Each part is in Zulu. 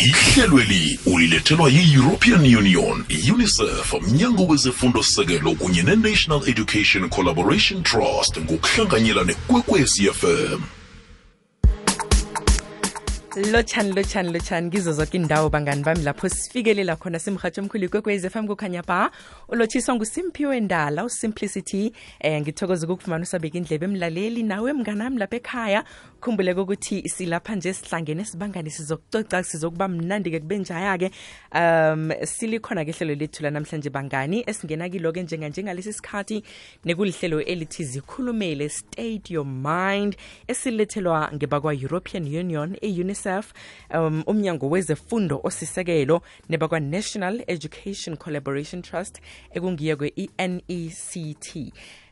ihlelweli ulilethelwa yi-european union unicef mnyango wezefundo sekelo kunye ne-national education collaboration trust ngokuhlanganyela nekwekwezi fm lotshani lotshani lotshani kizo zoke indawo bangani bami lapho sifikelela khona simhatsho omkhulu ikwekwezi fm kukhanya ba ulotshiswa ngusimphiwe ndala usimplicity. Eh ngithokoza ukukufumana usabeka indlebe emlaleli nawe mnganami lapha ekhaya. Khumbuleke ukuthi silapha nje sihlangene sibangani sizokucoca sizokuba mnandi-ke kube njaya-ke um silikhona ke hlelo lethu lanamhlanje bangani esingena kilo-ke njenganjengalesi sikhathi nekulihlelo elithi zikhulumele state your mind esilethelwa ngebakwa-european union e-unicef um umnyango wezefundo osisekelo nebakwa-national education collaboration trust ekungiye kwe-enect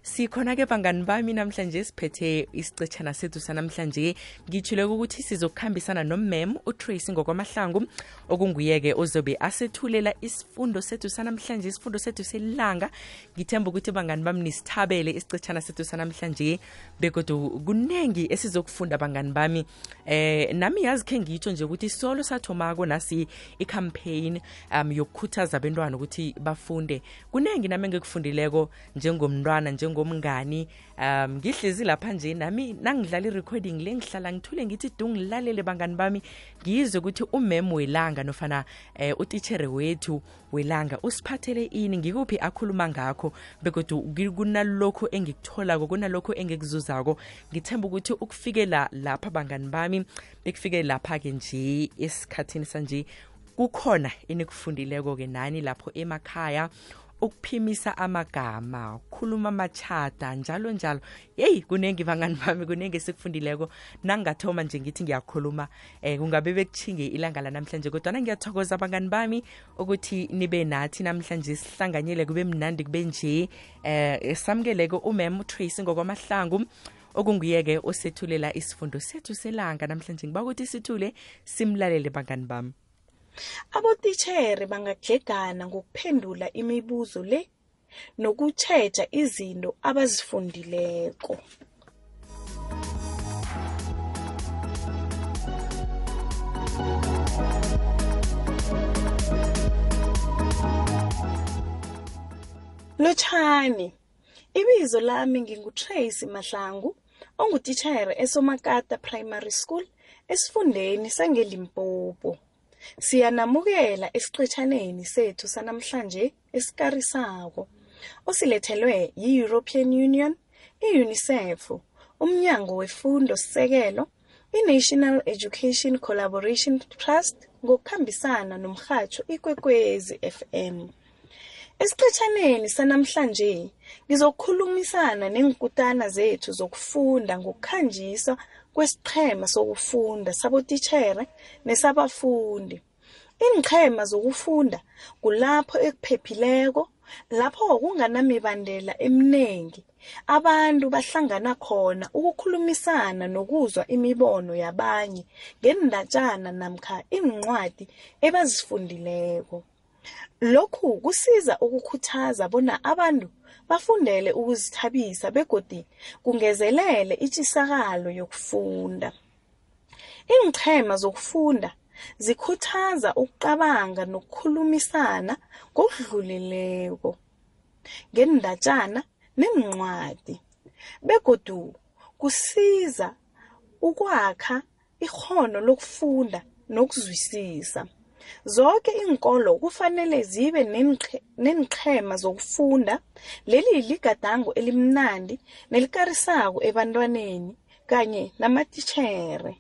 sikhona-ke bangani bami namhlanje siphethe isicetshana sethu sanamhlanje. Ngitshileke ukuthi sizokuhambisana nomem utracy ngokwamahlangu okunguye-ke ozobe asethulela isifundo sethu sanamhlanje isifundo sethu selilanga. Ngithemba ukuthi bangani bami nisithabele isicetshana sethu sanamhlanje bekodwa kuningi esizokufunda bangani bami. Eh nami yazi khe ngitsho nje ukuthi solo sathomako nasi icampaign um yokukhuthaza abentwana ukuthi bafunde. Kuningi nami engikufundileko njengomntwana njengomngani um ngihlezi lapha nje nami nangidlala i-recording le ngihlala ngithule ngithi du ngilalele bangani bami. Ngizwe ukuthi umem welanga nofana eh, utitshere wethu welanga usiphathele ini ngikuphi akhuluma ngakho bekodwa kunalokhu engikutholako kunalokhu engikuzuzako. Ngithemba ukuthi ukufikela lapha bangani bami bekufike lapha-ke nje esikhathini sanje kukhona enikufundileko-ke nani lapho emakhaya ukuphimisa amagama ukukhuluma amachata njalo njalo. Yeyi kuningi bangani bami kuningi esikufundileko. Nangathoma nje ngithi ngiyakhuluma eh kungabe bekuthinge ilanga lanamhlanje kodwa ngiyathokoza abangani bami ukuthi nibe nathi namhlanje sihlanganyele kube mnandi kube nje eh samukeleke umem utracy ngokwamahlangu okunguye-ke osethulela isifundo sethu selanga namhlanje. Ngiba ukuthi sithule simlalele bangani bami. Abotitshere bangagegana ngokuphendula imibuzo le nokutjheja izinto abazifundileko. Lotshani ibizo lami ngingutracy mahlangu ongutitshere esomakata primary school esifundeni sangelimpopo. Siyanamukela esiqetshaneni sethu sanamhlanje esikarisako osilethelwe yi-european union i-unicef umnyango wefundo sekelo i-national education collaboration trust ngokuhambisana nomrhatsho ikwekwezi fm esiqetshaneni sanamhlanje ngizokukhulumisana nenkutana zethu zokufunda ngokukhanjiswa kwesiqhema sokufunda sabotitshere nesabafundi. Iinqhema zokufunda kulapho ekuphephileko lapho kunganamibandela eminingi abantu bahlangana khona ukukhulumisana nokuzwa imibono yabanye ngendatshana namkha iincwadi ebazifundileko. Lokhu kusiza ukukhuthaza bona abantu bafundele ukuzithabisa begodi kungezelele itshisakalo yokufunda. Iinqhema zokufunda zikhuthaza ukucabanga nokukhulumisana ngokudlulileko ngendatshana nencwadi begodu kusiza ukwakha ikhono lokufunda nokuzwisisa. Zonke iinkolo kufanele zibe neenqhema zokufunda. Leli ligadango elimnandi nelikarisako ebantwaneni kanye namatitshere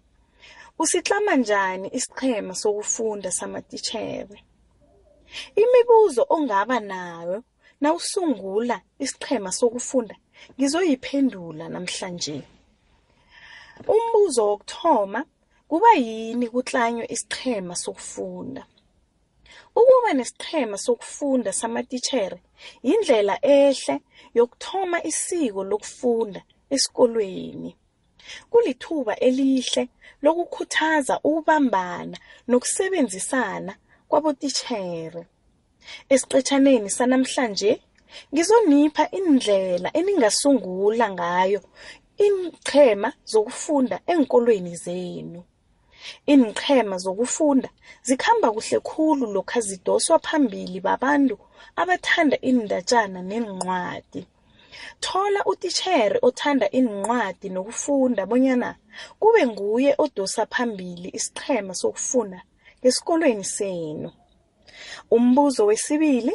usitlama njani isiqhema sokufunda samatitshere imibuzo ongaba nayo nawusungula isiqhema sokufunda ngizoyiphendula namhlanje. Umbuzo wokuthoma kuba yini kutlanywe isiqhema sokufunda? Ukuba nesiqhema sokufunda samatitshere yindlela ehle yokuthoma isiko lokufunda esikolweni. Kulithuba elihle lokukhuthaza ukubambana nokusebenzisana kwabotitshere esiqetshaneni sanamhlanje ngizonipha indlela eningasungula ngayo iinqhema zokufunda enkolweni zenu. Iniqhema zokufunda zikhamba kuhle khulu lokha zidoswa phambili babantu abathanda iindatjana neencwadi. Thola utitjhere othanda iincwadi nokufunda bonyana kube nguye odosa phambili isiqhema sokufunda ngesikolweni senu. Umbuzo wesibili,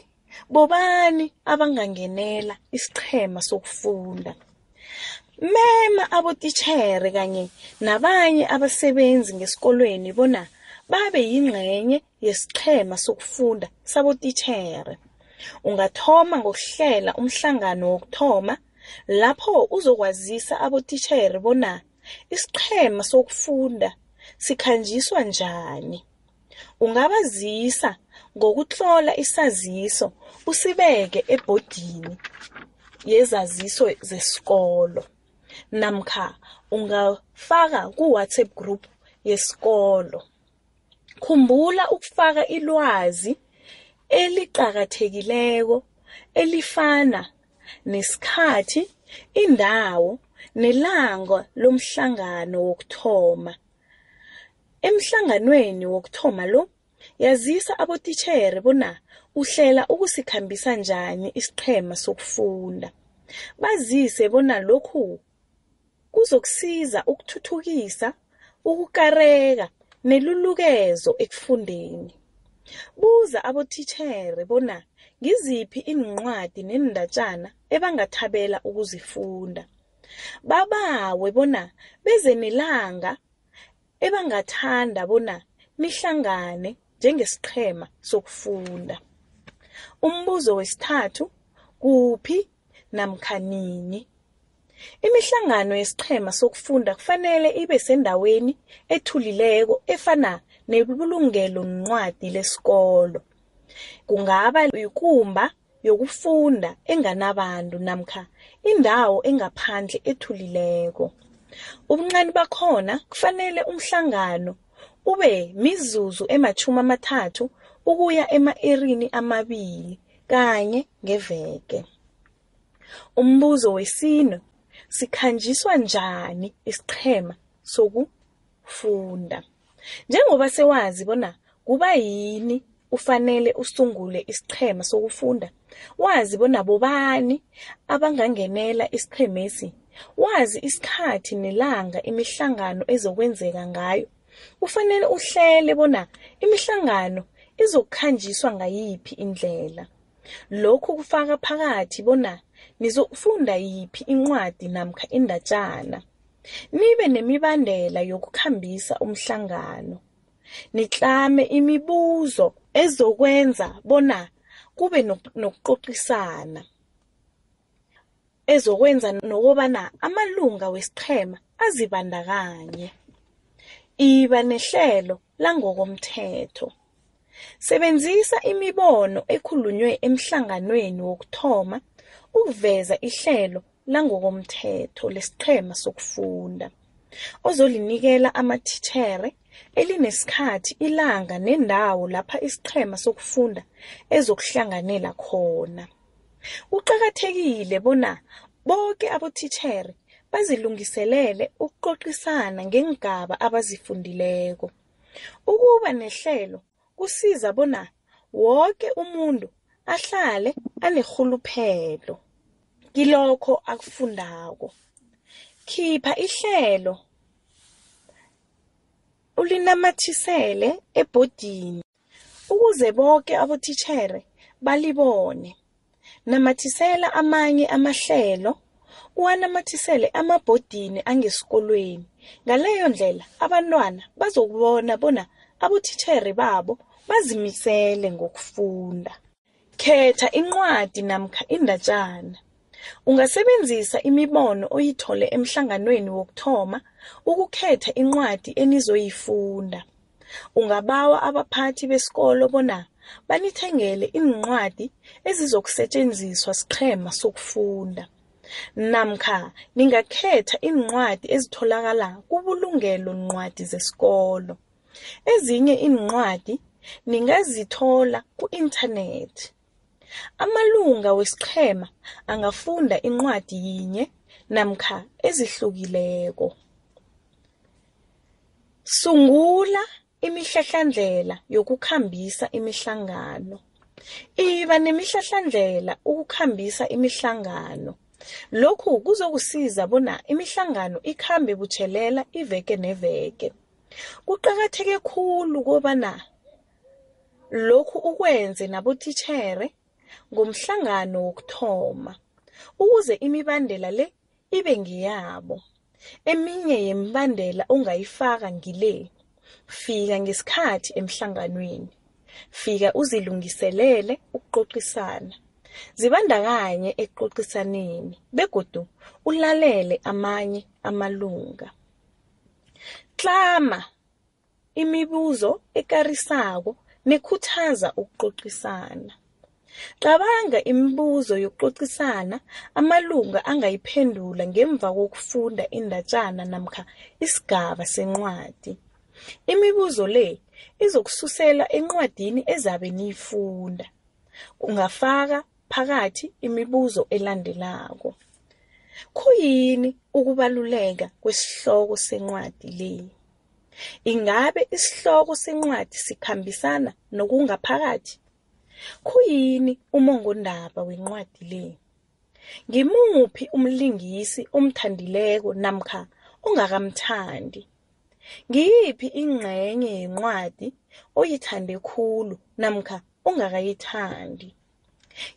bobani abangangenela isiqhema sokufunda? Mema abotitjhere kanye nabanye abasebenzi ngesikolweni bona babe yingcenye yesiqhema sokufunda sabotitjhere. Ungathoma ngokuhlela umhlangano wokuthoma lapho uzokwazisa abotitjhere bona isiqhema sokufunda sikhanjiswa njani. Ungabazisa ngokutlola isaziso usibeke ebhodini yezaziso zesikolo namkha ungafaka ku-WhatsApp group yesikolo. Khumbula ukufaka ilwazi eliqakathekileko elifana nesikhathi, indawo nelanga lomhlangano wokuthoma. Emhlanganweni wokuthoma lo, yazisa abotitjhere bona uhlela ukusikhambisa njani isiqhema sokufunda. Bazise bona lokhu kuzokusiza ukuthuthukisa ukukareka nelulukezo ekufundeni. Buza abotitjhere bona ngiziphi iincwadi neendatjana ebangathabela ukuzifunda. Babawe bona beze nelanga ebangathanda bona nihlangane njengesiqhema sokufunda. Umbuzo wesithathu, kuphi namkha nini? Imihlangano yesiqhema sokufunda kufanele ibe sendaweni ethulileko efana nebulungeloncwadi lesikolo. Kungaba yikumba yokufunda enganabantu namkha indawo engaphandle ethulileko. Ubuncani bakhona kufanele umhlangano ube mizuzu ematjhumi amathathu ukuya ema-erini amabili kanye ngeveke. Umbuzo wesine, sikhanjiswa njani isiqhema sokufunda? Njengoba sewazi bona kubayini ufanele usungule isiqhema sokufunda, wazi bona bobani abangangenela isiqhemesi, wazi isikhathi nelanga imihlangano ezokwenzeka ngayo, kufanele uhlele bona imihlangano izokukhanjiswa ngayiphi indlela. Lokhu kufaka phakathi bona nizokufunda yiphi incwadi namkha indatjana. Nibe nemibandela yokukhambisa umhlangano. Nitlame imibuzo ezokwenza bona kube nokucocisana. Ezokwenza nokobana amalunga wesiqhema azibandakanye. Iba nehlelo langokomthetho. Sebenzisa imibono ekhulunywe emhlanganweni wokuthoma ukuveza ihlelo langokomthetho lesiqhema sokufunda. Ozolinikela amathitjhere elinesikhathi, ilanga nendawo lapha isiqhema sokufunda ezokuhlanganela khona. Kuqakathekile bona boke abothitjhere bazilungiselele ukucocisana ngeengaba abazifundileko. Ukuba nehlelo kusiza bona woke umuntu ahlale anerhuluphelo kilokho akufundako. Khipha ihlelo ulinamathisele ebhodini ukuze boke abothitjhere balibone. Namathisela amanye amahlelo, uwanamathisele amabhodini angesikolweni. Ngaleyo ndlela abantwana bazokubona bona abothitjhere babo bazimisele ngokufunda. Khetha incwadi namkha indatjana. Ungasebenzisa imibono oyithole emhlanganweni wokuthoma ukukhetha incwadi enizoyifunda. Ungabawa abaphathi besikolo bona banithengele iincwadi ezizokusetjenziswa siqhema sokufunda. Namkha ningakhetha iincwadi ezitholakala kubulungelo ncwadi zesikolo. Ezinye iincwadi ningazithola ku-inthanethi. Amalunga wesiqhema angafunda incwadi yinye namkha ezihlukileko. Sungula imihlahlandlela yokukhambisa imihlangano. Iba nemihlahlandlela ukukhambisa imihlangano. Lokhu kuzokusiza bona imihlangano ikhambe buthelela iveke neveke. Kuqakatheke khulu kobana lokhu ukwenze nabotitjhere ngomhlangano wokuthoma ukuze imibandela le ibe ngeyabo. Eminye yemibandela ongayifaka ngile. Fika ngesikhathi emhlanganweni. Fika uzilungiselele ukucocisana. Zibandakanye ekucocisaneni begodu ulalele amanye amalunga. Tlama imibuzo ekarisako nekhuthaza ukucocisana. Cabanga imibuzo yokucocisana amalunga angayiphendula ngemva kokufunda indatjana namkha isigaba sencwadi. Imibuzo le izokususela encwadini ezabe niyifunda. Ungafaka phakathi imibuzo elandelako. Khuyini ukubaluleka kwesihloko sencwadi le? Ingabe isihloko sencwadi sikhambisana nokungaphakathi? Khuyini umongondaba wencwadi le? Ngimuphi umlingisi omthandileko namkha ongakamthandi? Ngiyiphi ingcenye yencwadi oyithande khulu namkha ongakayithandi?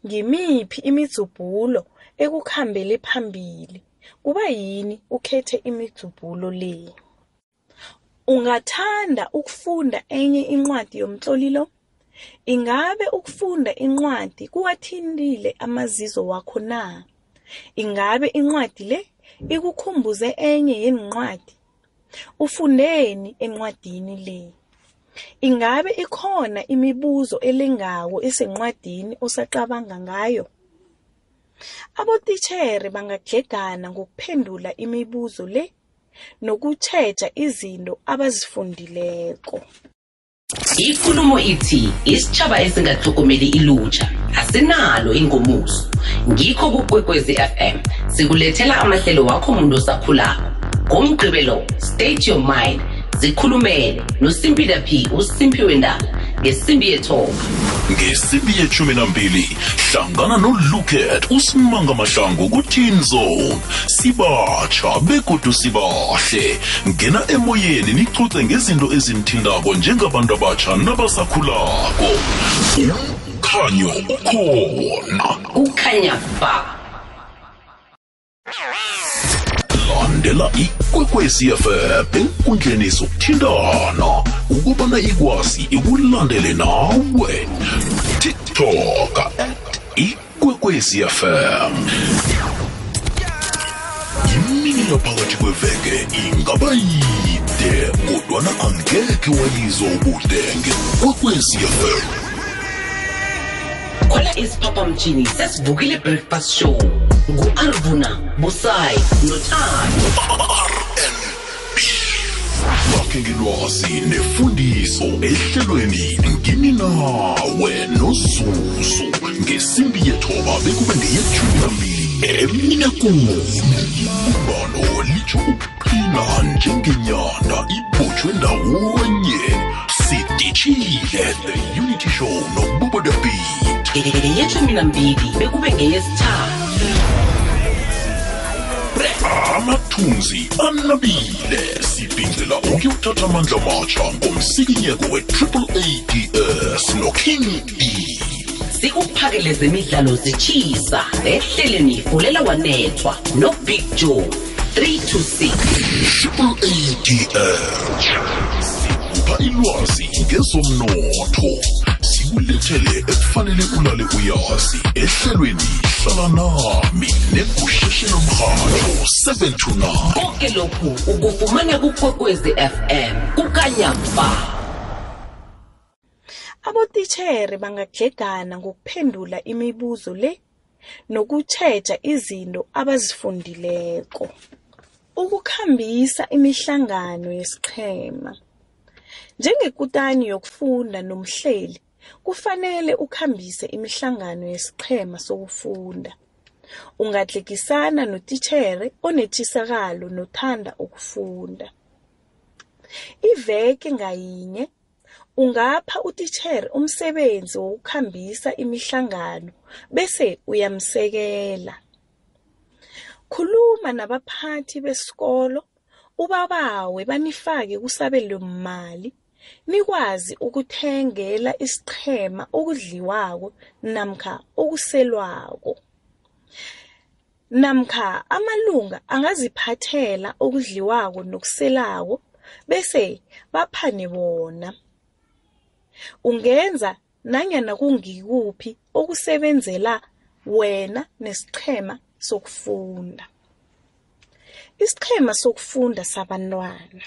Ngimiphi imidzubhulo ekukhambele phambili? Kubayini ukhethe imidzubhulo le? Ungathanda ukufunda enye incwadi yomtloli lo? Ingabe ukufunda incwadi kuwathintile amazizo wakho na? Ingabe incwadi le ikukhumbuze enye yeencwadi? Ufundeni encwadini le? Ingabe ikhona imibuzo elengako esencwadini osacabanga ngayo? Abotitjhere bangadlhegana ngokuphendula imibuzo le nokutjheja izinto abazifundileko. ikulumo ithi isitjhaba esingatlhogomeli ilutjha asinalo ingomuso. Ngikho kukwekwezi fm sikulethela amahlelo wakho muntu osakhulako. Ngomgqibelo state your mind zikhulumele nosimpila p usimpiwe ndala ngesimbi yethoba. Ngesimbi yeshumi nambili hlangana noluket usimanga mahlangu ku-teen zone sibatsha begodu sibahle. Ngena emoyeni nicuce ngezinto ezinithindako njengabantu abatsha nabasakhulako. Umkhanyo ukhona. Kukhanya ba. Landela ikwekwezi fm enkundleni zokuthintana ukubana ikwazi ikulandele nawe. Tiktok at ikwekwezi fm imini yaphakathi kweveke ingaba yide kodwana angekhe wayizwa ubude kwekwezi fm khola isiphaphamtshini sesivukile breakfast show ngu-arvuna busayi nothando bakhe ngelwazi nefundiso ehlelweni ngini nawe nozuzu. Ngesimbi yethoba bekube ngeyethumi nambili emine kumi umbano litsho ukuqina njengenyanda ibotshwe ndawonye. Sidishile the unity show nobubo the beat ngeyeshumi nambili bekube ngeyesithathu. Amathunzi anabile. Sibhincela ukuyothatha amandla matsha ngomsikinyeko we-triple ads noking e sikuphakele zemidlalo zitshisa ehleleni fulela wanethwa nobig joe 326 triple ads sikupha ilwazi ngezomnotho. Sikulethele ekufanele ulale uyazi ehlelweni. Hlala nami negusheshe lomrhatho 7 to 9 konke lokhu ukufumana kukwekwezi fm kukanyamba Abotitjhere bangadlhegana ngokuphendula imibuzo le nokutjheja izinto abazifundileko. Ukukhambisa imihlangano yesiqhema. Njengekutani yokufunda nomhleli, kufanele ukhambise imihlangano yesiqhema sokufunda. Ungadlhegisana notitjhere onetjisakalo nothanda ukufunda. iveke ngayinye ungapha utitshere umsebenzi wokukhambisa imihlangano bese uyamsekela khuluma nabaphathi besikolo ubabawe banifake kusabelomali nikwazi ukuthengela isiqhema okudliwako namkha okuselwako. Namkha amalunga angaziphathela okudliwako nokuselako bese baphane bona. Ungenza nanyana kungikuphi okusebenzela wena nesiqhema sokufunda. Isiqhema sokufunda sabantwana.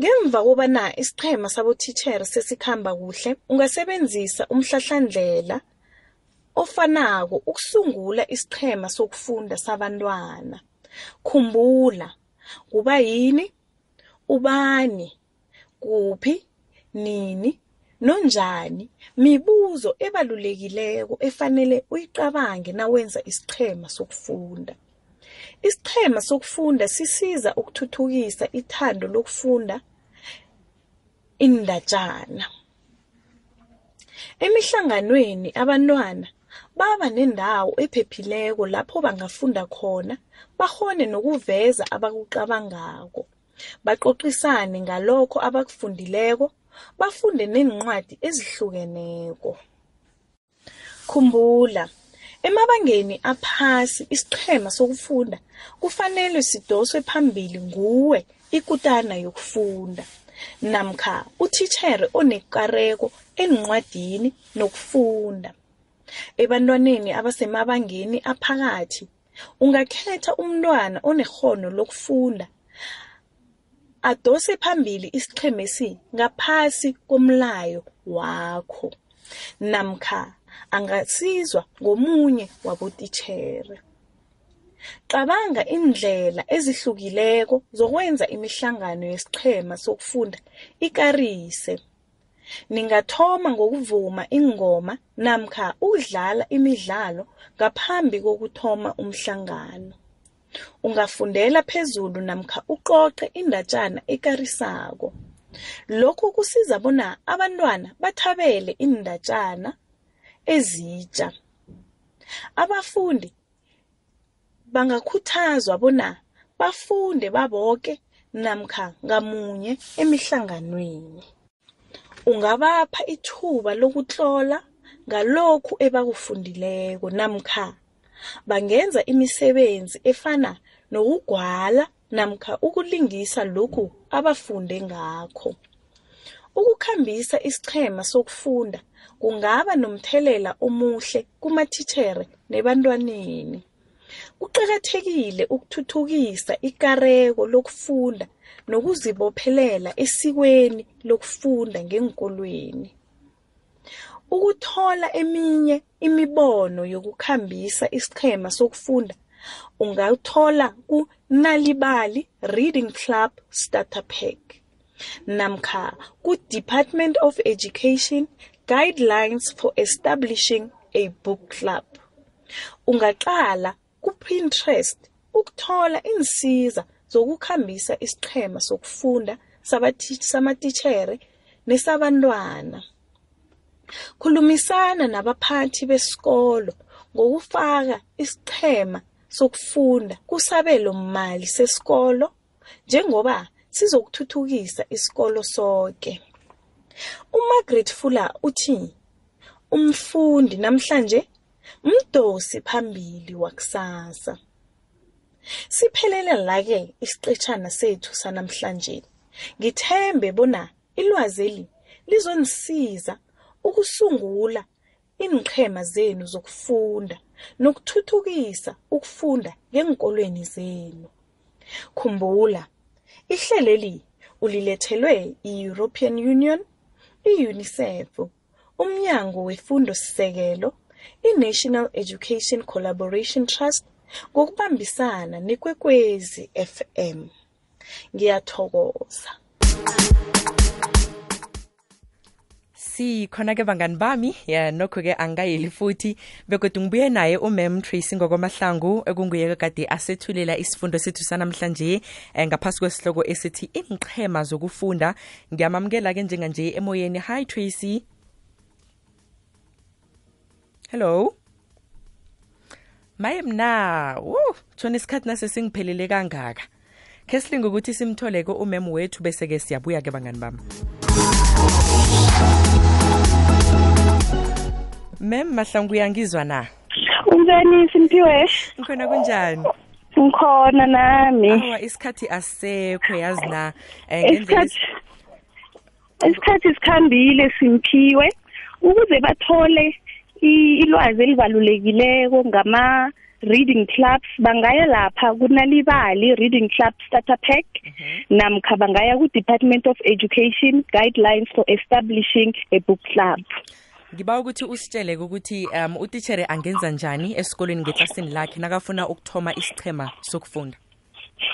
Ngemva kobana isiqhema sabotitjhere sesikhamba kuhle ungasebenzisa umhlahlandlela ofanako ukusungula isiqhema sokufunda sabantwana. Khumbula kuba yini ubani kuphi nini nonjani mibuzo ebalulekileko efanele uyicabange nawenza isiqhema sokufunda. Isiqhema sokufunda sisiza ukuthuthukisa ithando lokufunda indatjana. Emihlanganweni abantwana baba nendawo ephephileko lapho bangafunda khona bahone nokuveza abakucabangako. Baxoxisane ngalokho abakufundileko bafunde neencwadi ezihlukeneko. Khumbula emabangeni aphasi isiqhema sokufunda kufanele sidoswe phambili nguwe ikutana yokufunda. Namkha utitjhere onekareko encwadini nokufunda. Ebantwaneni abasemabangeni aphakathi ungakhetha umntwana onekghono lokufunda adose phambili isiqhemesi ngaphasi komlayo wakho namkha angasizwa ngomunye wabotitjhere. Cabanga indlela ezihlukileko zokwenza imihlangano yesiqhema sokufunda ikarise. Ningathoma ngokuvuma ingoma namkha ukudlala imidlalo ngaphambi kokuthoma umhlangano. Ungafundela phezulu namkha uqoqe indatjana ekarisako. Lokhu kusiza bona abantwana bathabele indatjana ezitsha abafundi bangakhuthazwa bona bafunde baboke namkha ngamunye emihlanganweni. Ungabapha ithuba lokutlola ngalokhu ebakufundileko namkha bangenza imisebenzi efana nokugwala namkha ukulingisa lokhu abafunde ngakho. Ukukhambisa isiqhema sokufunda kungaba nomthelela omuhle kumatitjhere nebantwaneni. Kuqakathekile ukuthuthukisa ikareko lokufunda nokuzibophelela esikweni lokufunda ngeenkolweni. Ukuthola eminye imibono yokukhambisa isiqhema sokufunda ungawuthola ku-nalibali reading club starter pack namkha ku-department of education guidelines for establishing a book club. Ungaqala ku-pinterest ukuthola insiza zokukhambisa isiqhema sokufunda samatitjhere nesabantwana. Khulumisana nabaphathi besikolo ngokufaka isiqhema sokufunda kusabelo mali sesikolo njengoba sizokuthuthukisa isikolo sonke uMargaret Fuller uthi umfundi namhlanje mdosi phambili wakusasa. Siphelela la-ke isiqetshana sethu sanamhlanje. Ngithembe bona ilwazeli lizonisiza ukusungula inqhema zenu zokufunda nokuthuthukisa ukufunda ngeenkolweni zenu. Khumbula ihleleli ulilethelwe i-European Union i-UNICEF umnyango wefundo sisekelo i-National Education Collaboration Trust ngokubambisana nekwekwezi FM ngiyathokoza. Sikhona-ke bangani bami? Ya nokho-ke angayeli futhi begodwa ngibuye naye umam tracy ngokwamahlangu ekunguye kade asethulela isifundo sethu sanamhlanje um ngaphasi kwesihloko esithi inqhema zokufunda. Ngiyamamukela-ke njenganje emoyeni. Hi tracy. Hello? Maye mna wu tshona isikhathi nasesingiphelele kangaka. Khe silinga ukuthi simthole-ke umem wethu bese-ke siyabuya-ke bangani bami. Mem mahlangu uyangizwa na? Unjani simphiwe? Ngikhona kunjani? Ngikhona nami. Awa isikhathi asekho yazi na. Ngendlela isikhathi isikhathi sikhambile simphiwe. Ukuze bathole ilwazi elibalulekileko ngama reading clubs. Bangaya lapha kunalibali reading club starter pack namkha bangaya ku-department of education guidelines for establishing a book club. Ngiba ukuthi usitsheleke ukuthi um utitshere angenza njani esikolweni ngeklasini lakhe nakafuna ukuthoma isichema sokufunda?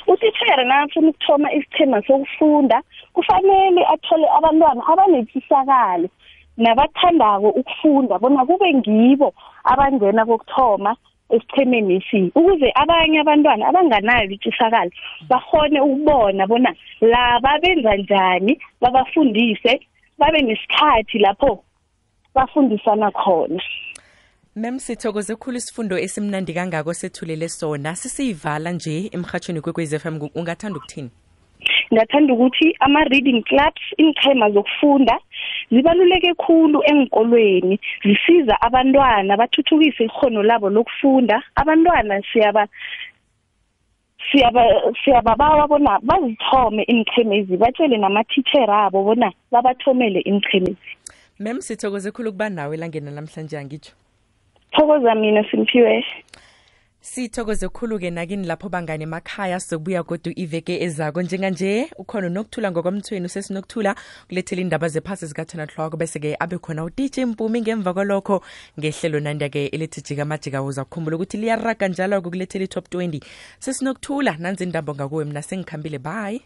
Utithere nakafuna ukuthoma isichema sokufunda kufanele athole abantwana abanetshisakalo nabathandako ukufunda bona kube ngibo abangena kokuthoma esichemeni esi ukuze abanye abantwana abanganayo itshisakalo bakhone ukubona bona laba benza njani babafundise babe nesikhathi lapho bafundisana khona. Mem sithokoze khulu isifundo esimnandi kangako sethulele sona. Sisiyivala nje emhatshweni kwekwez f m. Ungathanda ukuthini? Ngathanda ukuthi ama-reading clubs iinqhema zokufunda zibaluleke khulu engikolweni zisiza abantwana bathuthukise ikhono labo lokufunda. Abantwana siyaba siyaba siyababawa bona bazithome iinqhemezi batshele namathitshera abo bona babathomele iinqhemezi. Mem sithokoze khulu ukuba nawe elangeni namhlanje angitsho thokoza mina simphiwe sithokoze khulu-ke nakini lapho bangane emakhaya sizobuya kodwa iveke ezako. Njenganje ukhona unokuthula ngokwamthweni usesinokuthula kulethela indaba zephasi zikathanahloko bese-ke abe khona utitshe impumi ngemva kwalokho ngehlelo nanda-ke elithi jika majika uza kukhumbula ukuthi liyaraga njalo-ke kulethela i-top 20 sesinokuthula nanzi indaba ngakuwe mna sengikhambile bye